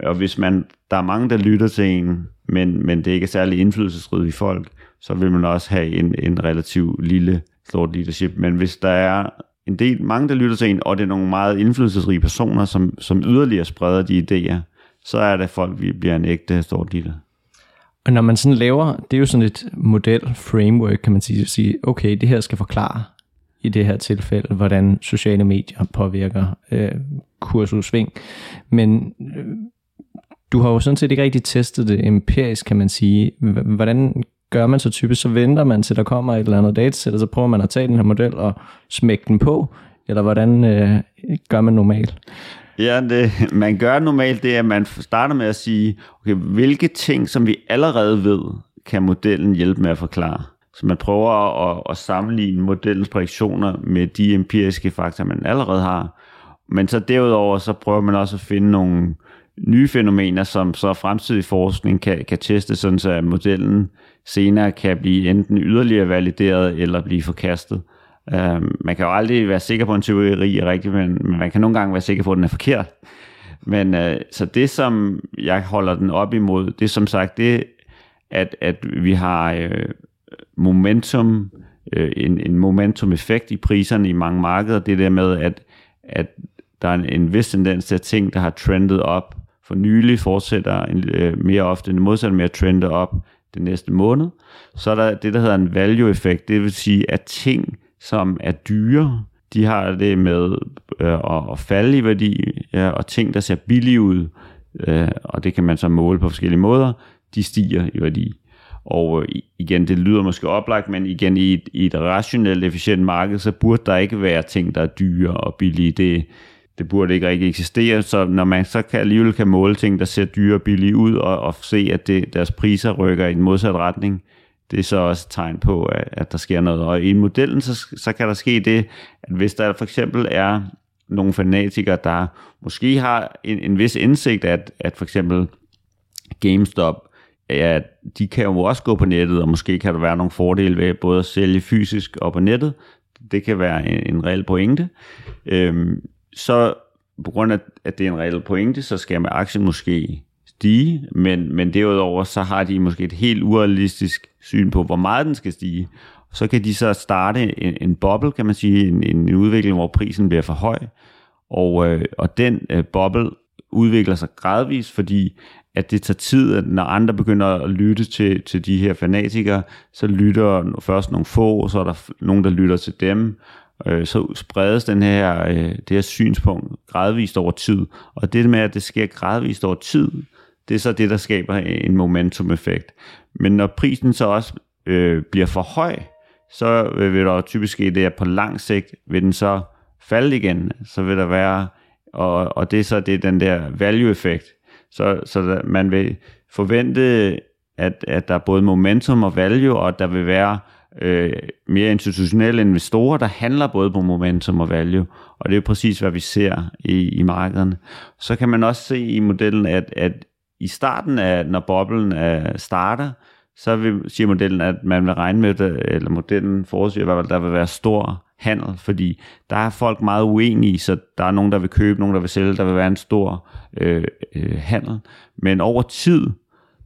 S2: Og hvis man, der er mange, der lytter til en, men, men det ikke er særlig indflydelsesrige folk, så vil man også have en, en relativt lille thought leadership. Men hvis der er en del, mange, der lytter til en, og det er nogle meget indflydelsesrige personer, som, som yderligere spreder de idéer, så er det folk, vi bliver en ægte thought leader.
S1: Og når man sådan laver, det er jo sådan et model, framework, kan man sige, sige okay, det her skal forklare i det her tilfælde, hvordan sociale medier påvirker øh, kursudsving. Men øh, du har jo sådan set ikke rigtig testet det empirisk, kan man sige. Hvordan gør man så typisk? Så venter man til, der kommer et eller andet datasæt, og så prøver man at tage den her model og smække den på, eller hvordan øh, gør man normalt?
S2: Ja, det, man gør normalt det, at man starter med at sige, okay, hvilke ting, som vi allerede ved, kan modellen hjælpe med at forklare. Så man prøver at, at sammenligne modellens prædiktioner med de empiriske faktorer, man allerede har. Men så derudover, så prøver man også at finde nogle nye fænomener, som så fremtidig forskning kan, kan teste, sådan så at modellen senere kan blive enten yderligere valideret eller blive forkastet. Uh, man kan jo aldrig være sikker på, at en teori er rigtig, men, men man kan nogle gange være sikker på, at den er forkert. Men øh, så det, som jeg holder den op imod, det er som sagt det, at, at vi har øh, momentum, øh, en, en momentum-effekt i priserne i mange markeder. Det der med, at, at der er en, en vis tendens til, at ting, der har trendet op for nylig, fortsætter en, øh, mere ofte en modsatte med at trende op den næste måned. Så er der det, der hedder en value-effekt. Det vil sige, at ting, som er dyre, de har det med øh, at falde i værdi, ja, og ting, der ser billige ud, øh, og det kan man så måle på forskellige måder, de stiger i værdi. Og øh, igen, det lyder måske oplagt, men igen, i et, i et rationelt, efficient marked, så burde der ikke være ting, der er dyre og billige. Det, det burde ikke rigtig eksistere, så når man så kan, alligevel kan måle ting, der ser dyre og billige ud, og, og se, at det, deres priser rykker i en modsat retning, det er så også et tegn på, at, at der sker noget. Og i modellen, så, så kan der ske det, at hvis der for eksempel er nogle fanatikere, der måske har en, en vis indsigt, at, at for eksempel GameStop, ja, de kan jo også gå på nettet, og måske kan der være nogle fordele ved både at sælge fysisk og på nettet. Det kan være en, en reel pointe. Øhm, så på grund af, at det er en reel pointe, så skal med aktien måske stige, men, men derudover så har de måske et helt urealistisk syn på, hvor meget den skal stige. Så kan de så starte en, en boble, kan man sige, en, en udvikling, hvor prisen bliver for høj, og, øh, og den øh, boble udvikler sig gradvist, fordi at det tager tid, at når andre begynder at lytte til, til de her fanatikere, så lytter først nogle få, og så er der nogen, der lytter til dem, øh, så spredes den her, øh, det her synspunkt gradvist over tid. Og det med, at det sker gradvist over tid, det er så det, der skaber en momentum-effekt. Men når prisen så også øh, bliver for høj, så øh, vil der typisk ske det, at på lang sigt vil den så falde igen. Så vil der være, og, og det er så det den der value-effekt. Så, så der, man vil forvente, at, at der er både momentum og value, og at der vil være øh, mere institutionelle investorer, der handler både på momentum og value. Og det er præcis, hvad vi ser i, i markederne. Så kan man også se i modellen, at, at i starten af, når boblen er, starter, så vil, siger modellen, at man vil regne med det, eller modellen forudsiger at der vil være stor handel, fordi der er folk meget uenige, så der er nogen, der vil købe, nogen, der vil sælge, der vil være en stor øh, øh, handel. Men over tid,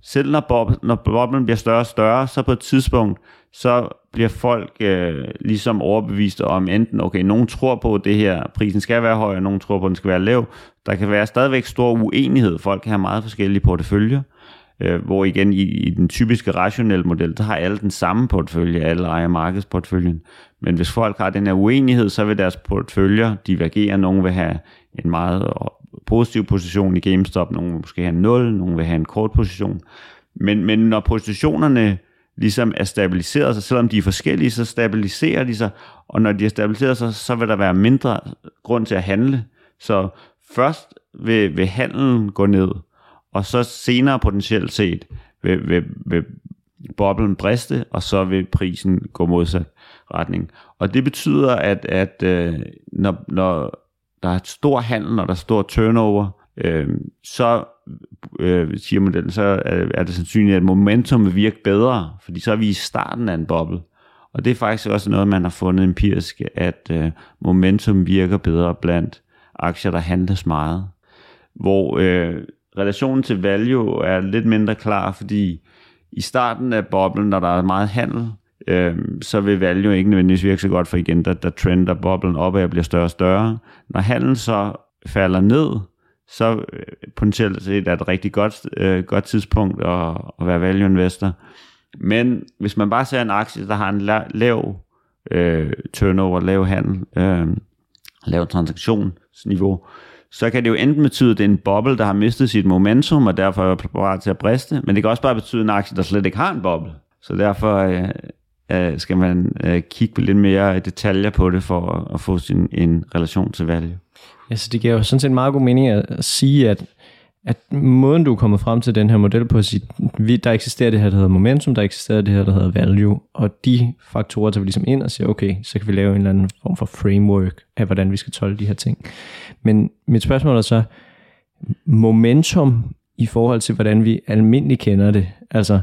S2: selv når, bob, når boblen bliver større og større, så på et tidspunkt, så bliver folk øh, ligesom overbevist om enten, okay, nogen tror på, at det her prisen skal være høj, og nogen tror på, at den skal være lav. Der kan være stadigvæk stor uenighed. Folk kan have meget forskellige porteføljer, øh, hvor igen i, i den typiske rationelle model, der har alle den samme portefølje, alle ejer markedsporteføljen. Men hvis folk har den her uenighed, så vil deres porteføljer divergere. Nogen vil have en meget positiv position i GameStop, nogen vil måske have 0, nogen vil have en kort position. Men, men når positionerne ligesom er stabiliseret sig, selvom de er forskellige, så stabiliserer de sig, og når de er stabiliseret sig, så vil der være mindre grund til at handle. Så først vil, vil handlen gå ned, og så senere potentielt set vil, vil, vil boblen briste, og så vil prisen gå modsat retning. Og det betyder, at, at øh, når, når der er stor handel, når der er stor turnover, øh, så øh, siger modellen, så er, er det sandsynligt, at momentum vil virke bedre, fordi så er vi i starten af en boble. Og det er faktisk også noget, man har fundet empirisk, at øh, momentum virker bedre blandt aktier, der handles meget. Hvor øh, relationen til value er lidt mindre klar, fordi i starten af boblen, når der er meget handel, øh, så vil value ikke nødvendigvis virke så godt, for igen, der, der trender boblen op og bliver større og større. Når handelen så falder ned, så øh, potentielt set er det et rigtig godt, øh, godt tidspunkt at, at være value investor. Men hvis man bare ser en aktie, der har en la- lav øh, turnover, lav handel, øh, lav transaktionsniveau, så kan det jo enten betyde, at det er en boble, der har mistet sit momentum, og derfor er parat til at briste, men det kan også bare betyde en aktie, der slet ikke har en boble. Så derfor øh, øh, skal man øh, kigge lidt mere i detaljer på det, for at, at få sin, en relation til value.
S1: Ja, så det giver jo sådan set meget god mening at sige, at at måden, du er kommet frem til den her model på, at sige, der eksisterer det her, der hedder momentum, der eksisterer det her, der hedder value, og de faktorer tager vi ligesom ind og siger, okay, så kan vi lave en eller anden form for framework af, hvordan vi skal tolke de her ting. Men mit spørgsmål er så, momentum i forhold til, hvordan vi almindeligt kender det, altså,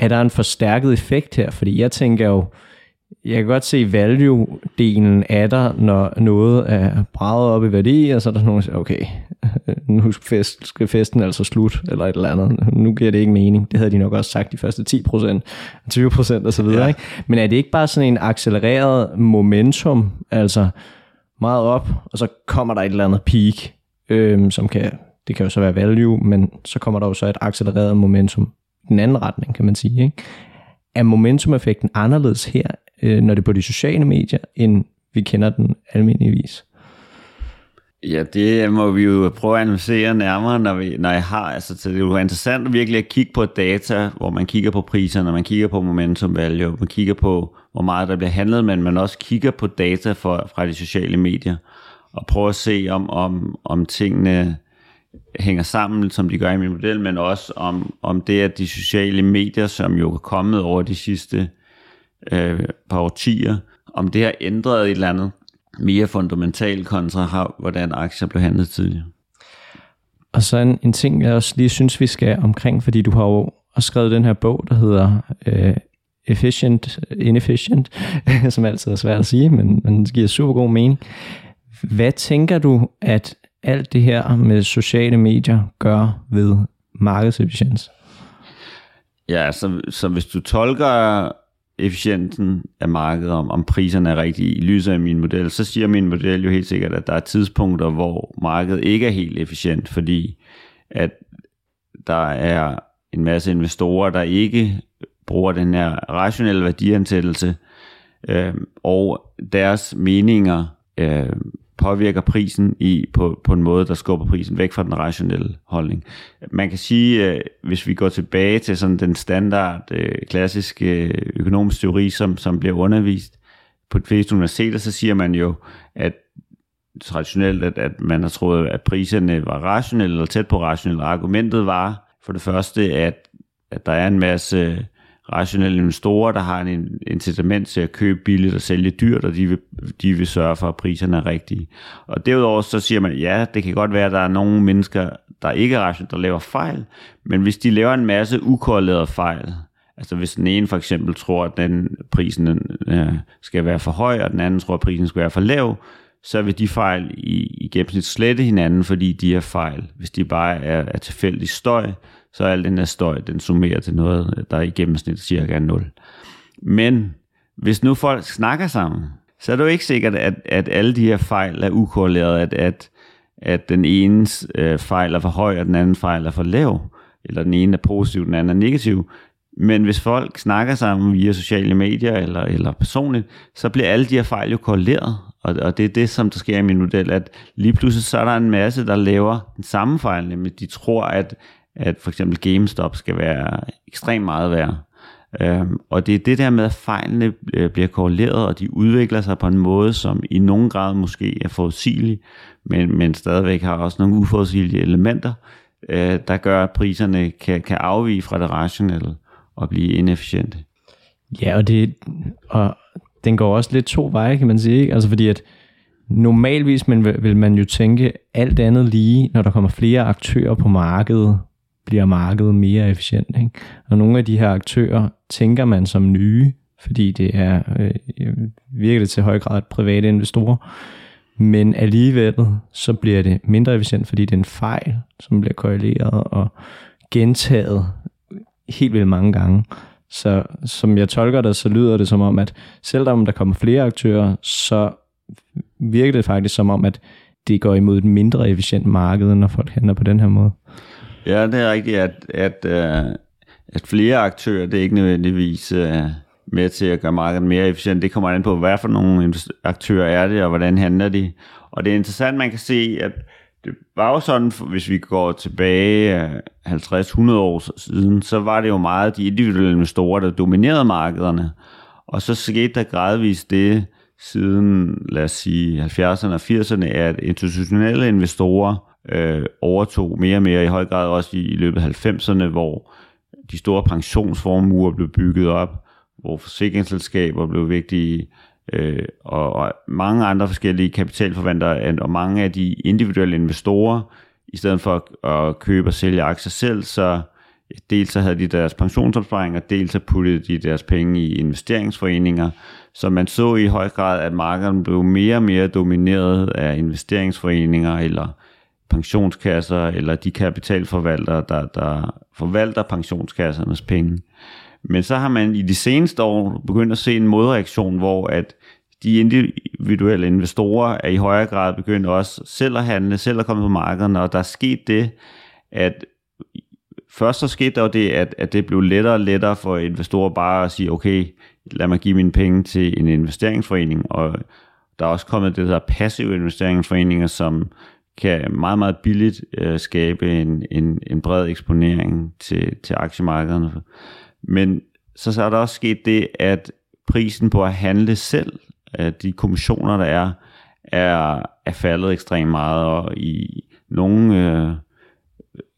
S1: er der en forstærket effekt her? Fordi jeg tænker jo, jeg kan godt se value-delen af der, når noget er braget op i værdi, og så er der nogen, der siger, okay, nu fest, skal festen altså slut, eller et eller andet. Nu giver det ikke mening. Det havde de nok også sagt de første 10 procent, 20 procent og så videre. Ja. Ikke? Men er det ikke bare sådan en accelereret momentum, altså meget op, og så kommer der et eller andet peak, øhm, som kan, det kan jo så være value, men så kommer der jo så et accelereret momentum den anden retning, kan man sige. Ikke? Er momentum-effekten anderledes her, øh, når det er på de sociale medier, end vi kender den almindeligvis?
S2: Ja, det må vi jo prøve at analysere nærmere, når, vi, når jeg har, altså det er jo interessant virkelig at kigge på data, hvor man kigger på priserne, man kigger på momentum value, man kigger på, hvor meget der bliver handlet, men man også kigger på data for, fra de sociale medier, og prøve at se, om, om, om tingene hænger sammen, som de gør i min model, men også om, om det, at de sociale medier, som jo er kommet over de sidste øh, par årtier, om det har ændret et eller andet mere fundamentalt kontra, hvordan aktier blev handlet tidligere.
S1: Og så en, en ting, jeg også lige synes, vi skal omkring, fordi du har jo også skrevet den her bog, der hedder øh, Efficient, Inefficient, som altid er svært at sige, men, men det giver super god mening. Hvad tænker du, at alt det her med sociale medier gør ved markedsefficiens?
S2: Ja, så, så hvis du tolker efficiensen af markedet, om, om priserne er rigtige i lyset af min model, så siger min model jo helt sikkert, at der er tidspunkter, hvor markedet ikke er helt efficient, fordi at der er en masse investorer, der ikke bruger den her rationelle værdiansættelse, øh, og deres meninger øh, påvirker prisen i, på, på en måde, der skubber prisen væk fra den rationelle holdning. Man kan sige, øh, hvis vi går tilbage til sådan den standard øh, klassiske øh, økonomisk teori, som, som bliver undervist på de fleste universiteter, så siger man jo, at traditionelt, at, at man har troet, at priserne var rationelle eller tæt på rationelle. Argumentet var for det første, at, at der er en masse rationelle investorer, der har en incitament til at købe billigt og sælge dyrt, og de vil, de vil sørge for, at priserne er rigtige. Og derudover så siger man, ja, det kan godt være, at der er nogle mennesker, der ikke er rationelle, der laver fejl, men hvis de laver en masse ukorrelerede fejl, altså hvis den ene for eksempel tror, at den prisen øh, skal være for høj, og den anden tror, at prisen skal være for lav, så vil de fejl i, i gennemsnit slette hinanden, fordi de er fejl. Hvis de bare er, er tilfældig støj, så al den her støj, den summerer til noget, der i gennemsnit cirka er 0. Men hvis nu folk snakker sammen, så er det jo ikke sikkert, at, at alle de her fejl er ukorreleret, at, at, at den ene øh, fejl er for høj, og den anden fejl er for lav, eller den ene er positiv, den anden er negativ. Men hvis folk snakker sammen via sociale medier eller, eller personligt, så bliver alle de her fejl jo korreleret. Og, og det er det, som der sker i min model, at lige pludselig så er der en masse, der laver den samme fejl, nemlig de tror, at, at for eksempel GameStop skal være ekstremt meget værd. Øhm, og det er det der med, at fejlene øh, bliver korreleret, og de udvikler sig på en måde, som i nogen grad måske er forudsigelig, men, men stadigvæk har også nogle uforudsigelige elementer, øh, der gør, at priserne kan, kan afvige fra det rationelle og blive inefficiente.
S1: Ja, og, det, og den går også lidt to veje, kan man sige. Ikke? Altså fordi, at Normalvis men vil, vil man jo tænke alt andet lige, når der kommer flere aktører på markedet, bliver markedet mere efficient. Ikke? Og nogle af de her aktører tænker man som nye, fordi det er øh, virkelig til høj grad private investorer. Men alligevel så bliver det mindre efficient, fordi det er en fejl, som bliver korreleret og gentaget helt vildt mange gange. Så som jeg tolker det, så lyder det som om, at selvom der kommer flere aktører, så virker det faktisk som om, at det går imod et mindre efficient marked, når folk handler på den her måde.
S2: Ja, det er rigtigt, at, at, øh, at flere aktører, det er ikke nødvendigvis øh, med til at gøre markedet mere efficient. Det kommer an på, hvad for nogle aktører er det, og hvordan handler de. Og det er interessant, man kan se, at det var jo sådan, hvis vi går tilbage øh, 50-100 år siden, så var det jo meget de individuelle investorer, der dominerede markederne. Og så skete der gradvist det siden, lad os sige, 70'erne og 80'erne, at institutionelle investorer øh, overtog mere og mere, i høj grad også i, i løbet af 90'erne, hvor de store pensionsformuer blev bygget op, hvor forsikringsselskaber blev vigtige, øh, og, og mange andre forskellige kapitalforvaltere, og mange af de individuelle investorer, i stedet for at købe og sælge aktier selv, så dels så havde de deres pensionsopsparinger, dels så puttede de deres penge i investeringsforeninger, så man så i høj grad, at markedet blev mere og mere domineret af investeringsforeninger eller pensionskasser eller de kapitalforvaltere, der, der forvalter pensionskassernes penge. Men så har man i de seneste år begyndt at se en modreaktion, hvor at de individuelle investorer er i højere grad begyndt også selv at handle, selv at komme på markederne, og der er sket det, at først så skete der jo det, at, at det blev lettere og lettere for investorer bare at sige, okay, lad mig give mine penge til en investeringsforening, og der er også kommet det der passive investeringsforeninger, som kan meget, meget billigt øh, skabe en, en, en bred eksponering til, til aktiemarkederne. Men så, så er der også sket det, at prisen på at handle selv, at de kommissioner, der er, er, er faldet ekstremt meget, og i nogle øh,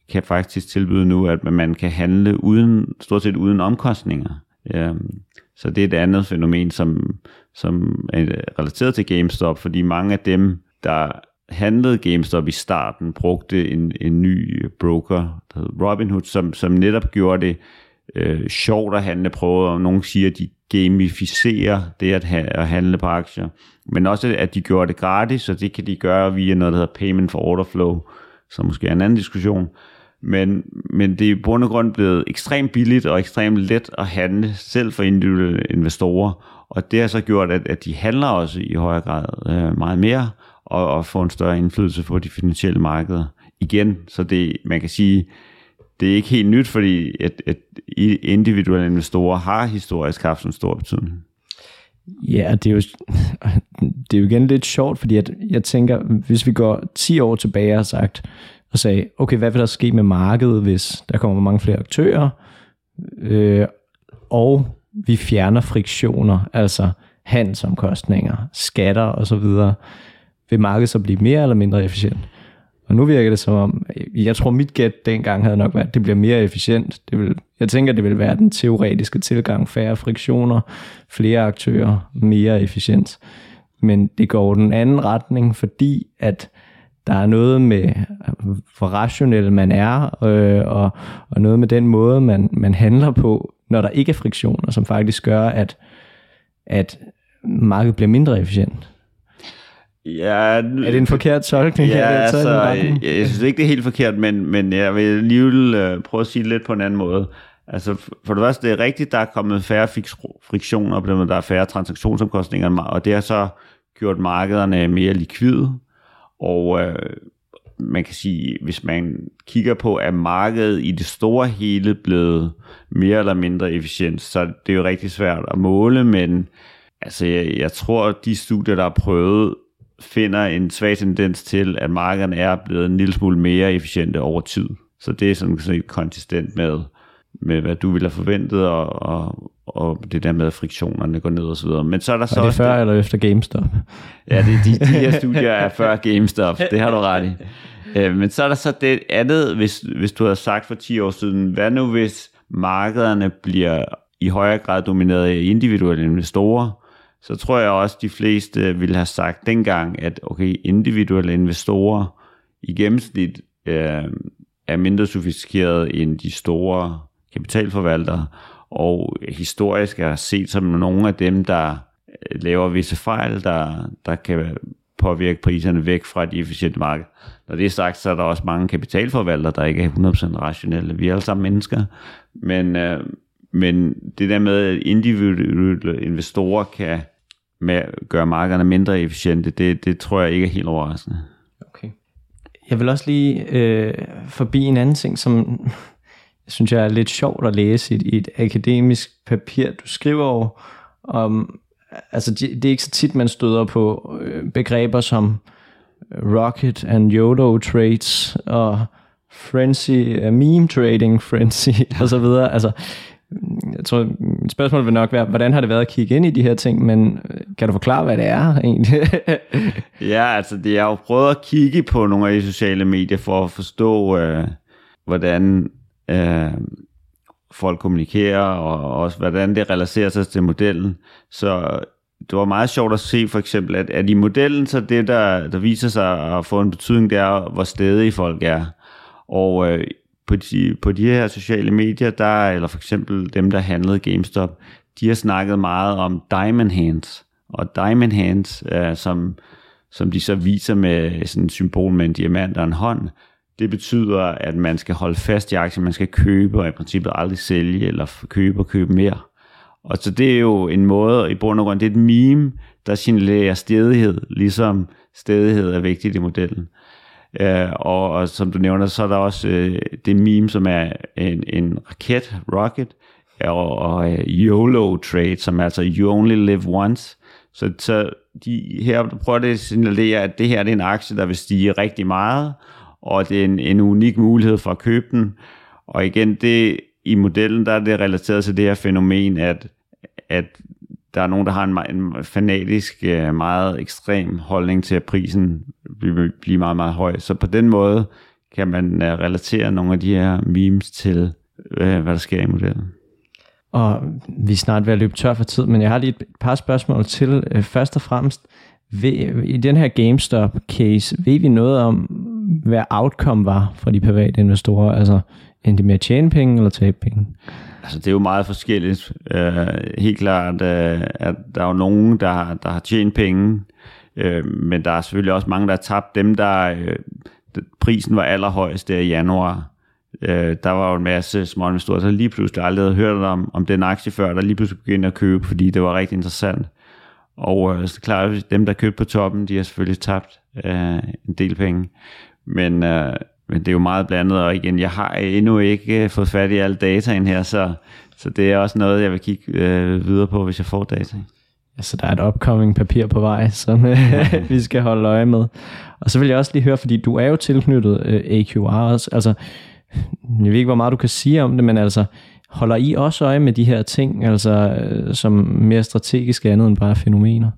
S2: kan faktisk tilbyde nu, at man kan handle uden, stort set uden omkostninger. Ja, så det er et andet fænomen, som, som er relateret til GameStop, fordi mange af dem, der handlede GameStop i starten, brugte en, en ny øh, broker, der hed Robinhood, som, som netop gjorde det øh, sjovt at handle på, og nogen siger, at de gamificerer det at, ha- at handle på aktier, men også at de gjorde det gratis, så det kan de gøre via noget, der hedder Payment for Order Flow, som måske er en anden diskussion. Men, men det er i bund og grund blevet ekstremt billigt og ekstremt let at handle, selv for individuelle investorer. Og det har så gjort, at, at de handler også i højere grad øh, meget mere, og, og få en større indflydelse på de finansielle markeder. Igen, så det, man kan sige, det er ikke helt nyt, fordi at, at individuelle investorer har historisk haft en stor betydning.
S1: Ja, det er, jo, det er jo igen lidt sjovt, fordi at jeg tænker, hvis vi går 10 år tilbage og sagt, og sagde, okay, hvad vil der ske med markedet, hvis der kommer mange flere aktører, øh, og vi fjerner friktioner, altså handelsomkostninger, skatter osv., vil markedet så blive mere eller mindre efficient? Og nu virker det som om, jeg tror mit gæt dengang havde nok været, at det bliver mere efficient. Det vil, jeg tænker, det vil være den teoretiske tilgang, færre friktioner, flere aktører, mere efficient. Men det går den anden retning, fordi at der er noget med, hvor rationel man er, øh, og, og noget med den måde, man, man handler på, når der ikke er friktioner, som faktisk gør, at, at markedet bliver mindre efficient.
S2: Ja,
S1: er det en forkert tolkning?
S2: Ja, altså, jeg, jeg synes ikke, det er helt forkert, men, men jeg vil alligevel uh, prøve at sige det lidt på en anden måde. Altså, for det første, det er rigtigt, der er kommet færre friktioner, og der er færre transaktionsomkostninger, og det har så gjort markederne mere likvide, og uh, man kan sige, hvis man kigger på, at markedet i det store hele blevet mere eller mindre efficient, så det er jo rigtig svært at måle, men altså, jeg, jeg tror, at de studier, der har prøvet finder en svag tendens til, at markederne er blevet en lille smule mere efficiente over tid. Så det er sådan set konsistent med, med hvad du ville have forventet, og, og, og det der med, at friktionerne går ned og så videre. Men så er der så
S1: er det før det, eller efter GameStop?
S2: Ja, det, de, de her studier er før GameStop, det har du ret i. Øh, men så er der så det andet, hvis, hvis du havde sagt for 10 år siden, hvad nu hvis markederne bliver i højere grad domineret af individuelle investorer, så tror jeg også, de fleste ville have sagt dengang, at okay, individuelle investorer i gennemsnit øh, er mindre sofistikerede end de store kapitalforvaltere, og historisk er set som nogle af dem, der øh, laver visse fejl, der, der kan påvirke priserne væk fra de efficiente marked. Når det er sagt, så er der også mange kapitalforvaltere, der ikke er 100% rationelle. Vi er alle sammen mennesker, men, øh, men det der med, at individuelle investorer kan med gøre markederne mindre efficiente, det, det tror jeg ikke er helt overraskende.
S1: Okay. Jeg vil også lige øh, forbi en anden ting, som jeg synes jeg er lidt sjovt at læse i et, et akademisk papir, du skriver over om, altså det, det er ikke så tit, man støder på øh, begreber som rocket and YOLO trades og frenzy, uh, meme trading frenzy og så videre. Altså, jeg tror, mit spørgsmål vil nok være, hvordan har det været at kigge ind i de her ting, men øh, kan du forklare, hvad det er egentlig?
S2: ja, altså det er jo prøvet at kigge på nogle af de sociale medier for at forstå, øh, hvordan øh, folk kommunikerer, og også hvordan det relaterer sig til modellen. Så det var meget sjovt at se for eksempel, at, at i modellen, så det, der, der viser sig at få en betydning, det er, hvor stedige folk er. Og øh, på, de, på de her sociale medier, der, eller for eksempel dem, der handlede GameStop, de har snakket meget om Diamond Hands. Og Diamond Hands, øh, som, som de så viser med sådan et symbol med en diamant og en hånd, det betyder, at man skal holde fast i aktien, man skal købe og i princippet aldrig sælge eller købe og købe mere. Og så det er jo en måde, i bund og grund, det er et meme, der signalerer stedighed, ligesom stedighed er vigtigt i modellen. Uh, og, og som du nævner, så er der også øh, det meme, som er en, en raket, rocket, og, og øh, YOLO trade, som er altså you only live once. Så, så de her prøver det at signalere, at det her det er en aktie, der vil stige rigtig meget, og det er en, en unik mulighed for at købe den. Og igen, det i modellen, der er det relateret til det her fænomen, at, at der er nogen, der har en, en fanatisk, øh, meget ekstrem holdning til, at prisen bliver, bliver meget, meget høj. Så på den måde kan man øh, relatere nogle af de her memes til, øh, hvad der sker i modellen.
S1: Og vi er snart ved at løbe tør for tid, men jeg har lige et par spørgsmål til. Først og fremmest, i den her GameStop-case, ved vi noget om, hvad outcome var for de private investorer? Altså, endte med at tjene penge eller tabe penge?
S2: Altså, det er jo meget forskelligt. Øh, helt klart, øh, at der er jo nogen, der, der har tjent penge, øh, men der er selvfølgelig også mange, der har tabt dem, der øh, prisen var allerhøjest der i januar. øh, der var jo en masse små investorer, der lige pludselig aldrig havde hørt om, om den aktie før, der lige pludselig begyndte at købe, fordi det var rigtig interessant. Og øh, så klart, dem, der købte på toppen, de har selvfølgelig tabt øh, en del penge. Men øh, men det er jo meget blandet, og igen, jeg har endnu ikke øh, fået fat i alle dataen her, så, så det er også noget, jeg vil kigge øh, videre på, hvis jeg får data.
S1: Så der er et upcoming papir på vej, som øh, vi skal holde øje med. Og så vil jeg også lige høre, fordi du er jo tilknyttet øh, AQR også, altså, jeg ved ikke, hvor meget du kan sige om det, men altså, holder I også øje med de her ting, altså øh, som mere strategisk andet end bare fænomener?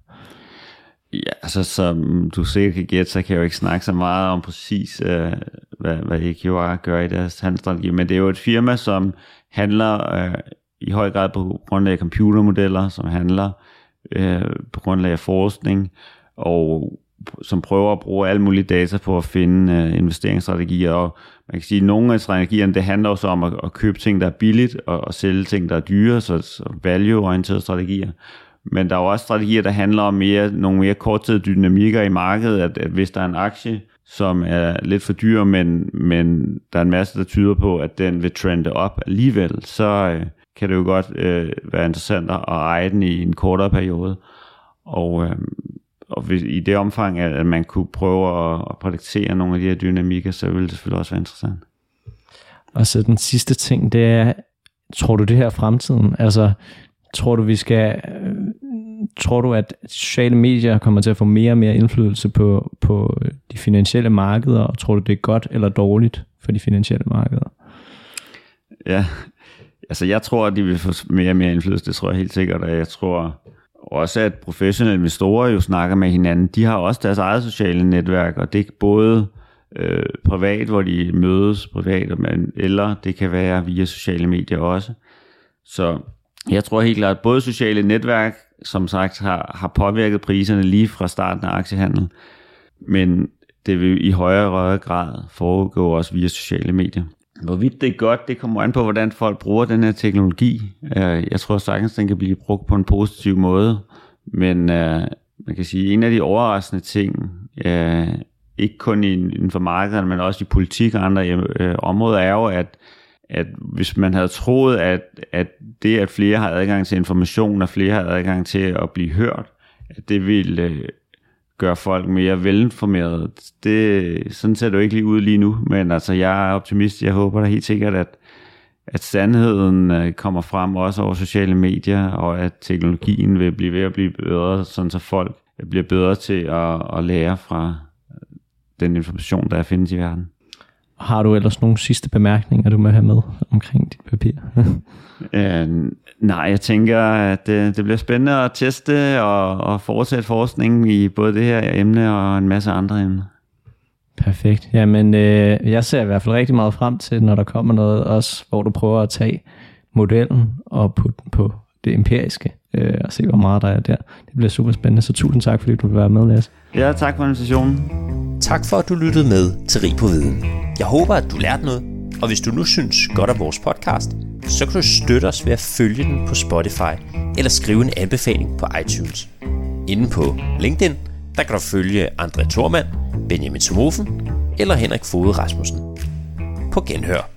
S2: Ja, altså som du sikkert kan gætte, så kan jeg jo ikke snakke så meget om præcis, øh, hvad, hvad EQR gør i deres handelsstrategi, men det er jo et firma, som handler øh, i høj grad på grundlag af computermodeller, som handler øh, på grundlag af forskning, og som prøver at bruge alle mulige data på at finde øh, investeringsstrategier, og man kan sige, at nogle af strategierne, det handler også om at, at købe ting, der er billigt, og, og sælge ting, der er dyre, så, så value-orienterede strategier. Men der er jo også strategier, der handler om mere, nogle mere korttidige dynamikker i markedet, at, at hvis der er en aktie, som er lidt for dyr, men, men der er en masse, der tyder på, at den vil trende op alligevel, så øh, kan det jo godt øh, være interessant at eje den i en kortere periode. Og, øh, og hvis, i det omfang, at man kunne prøve at, at prædiktere nogle af de her dynamikker, så ville det selvfølgelig også være interessant.
S1: Og så den sidste ting, det er, tror du det her er fremtiden? Altså, Tror du, vi skal... Øh, Tror du, at sociale medier kommer til at få mere og mere indflydelse på, på de finansielle markeder, og tror du, det er godt eller dårligt for de finansielle markeder?
S2: Ja, altså jeg tror, at de vil få mere og mere indflydelse, det tror jeg helt sikkert, og jeg tror også, at professionelle investorer jo snakker med hinanden. De har også deres eget sociale netværk, og det er både øh, privat, hvor de mødes privat, men, eller det kan være via sociale medier også. Så jeg tror helt klart, at både sociale netværk, som sagt, har, har påvirket priserne lige fra starten af aktiehandlen, men det vil i højere og højere grad foregå også via sociale medier. Hvorvidt det er godt, det kommer an på, hvordan folk bruger den her teknologi. Øh, jeg tror sagtens, den kan blive brugt på en positiv måde, men øh, man kan sige, en af de overraskende ting, øh, ikke kun inden for markedet, men også i politik og andre områder, er jo, at at hvis man havde troet, at, at det, at flere har adgang til information, og flere har adgang til at blive hørt, at det ville øh, gøre folk mere velinformerede. Det, sådan ser det jo ikke lige ud lige nu, men altså, jeg er optimist. Jeg håber da helt sikkert, at, at sandheden øh, kommer frem også over sociale medier, og at teknologien vil blive ved at blive bedre, sådan så folk bliver bedre til at, at lære fra øh, den information, der findes i verden.
S1: Har du ellers nogle sidste bemærkninger, du må have med omkring dit papir?
S2: øh, nej, jeg tænker, at det, det bliver spændende at teste og, og fortsætte forskning i både det her emne og en masse andre emner.
S1: Perfekt. Jamen, øh, jeg ser i hvert fald rigtig meget frem til, når der kommer noget også, hvor du prøver at tage modellen og putte den på det empiriske øh, og se, hvor meget der er der. Det bliver super spændende, så tusind tak, fordi du vil være med, Lasse.
S2: Ja, tak for invitationen.
S3: Tak for, at du lyttede med til Rig på Viden. Jeg håber, at du lærte noget, og hvis du nu synes godt af vores podcast, så kan du støtte os ved at følge den på Spotify eller skrive en anbefaling på iTunes. Inden på LinkedIn, der kan du følge André Thormand, Benjamin Somofen eller Henrik Fode Rasmussen. På genhør.